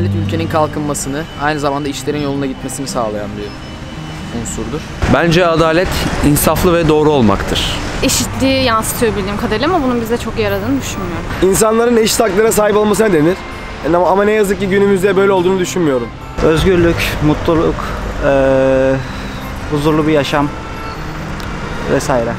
Adalet ülkenin kalkınmasını, aynı zamanda işlerin yoluna gitmesini sağlayan bir unsurdur. Bence adalet insaflı ve doğru olmaktır. eşitliği yansıtıyor bildiğim kadarıyla ama bunun bize çok yaradığını düşünmüyorum. İnsanların eşit haklara sahip olmasına denir. Yani Ama, ama ne yazık ki günümüzde böyle olduğunu düşünmüyorum. Özgürlük, mutluluk, eee, huzurlu bir yaşam vesaire.